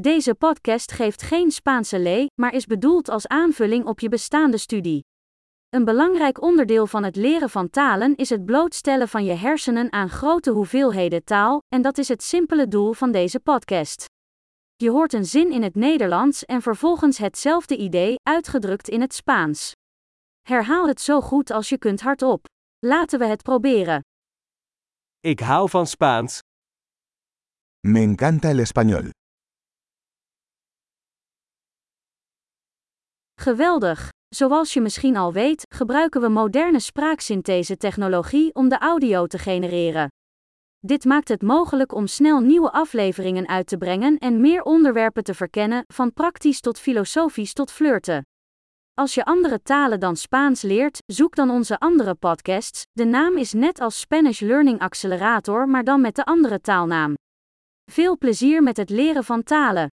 Deze podcast geeft geen Spaanse lee, maar is bedoeld als aanvulling op je bestaande studie. Een belangrijk onderdeel van het leren van talen is het blootstellen van je hersenen aan grote hoeveelheden taal, en dat is het simpele doel van deze podcast. Je hoort een zin in het Nederlands en vervolgens hetzelfde idee, uitgedrukt in het Spaans. Herhaal het zo goed als je kunt hardop. Laten we het proberen. Ik hou van Spaans. Me encanta el español. Geweldig! Zoals je misschien al weet, gebruiken we moderne spraaksynthese-technologie om de audio te genereren. Dit maakt het mogelijk om snel nieuwe afleveringen uit te brengen en meer onderwerpen te verkennen, van praktisch tot filosofisch tot flirten. Als je andere talen dan Spaans leert, zoek dan onze andere podcasts. De naam is net als Spanish Learning Accelerator, maar dan met de andere taalnaam. Veel plezier met het leren van talen.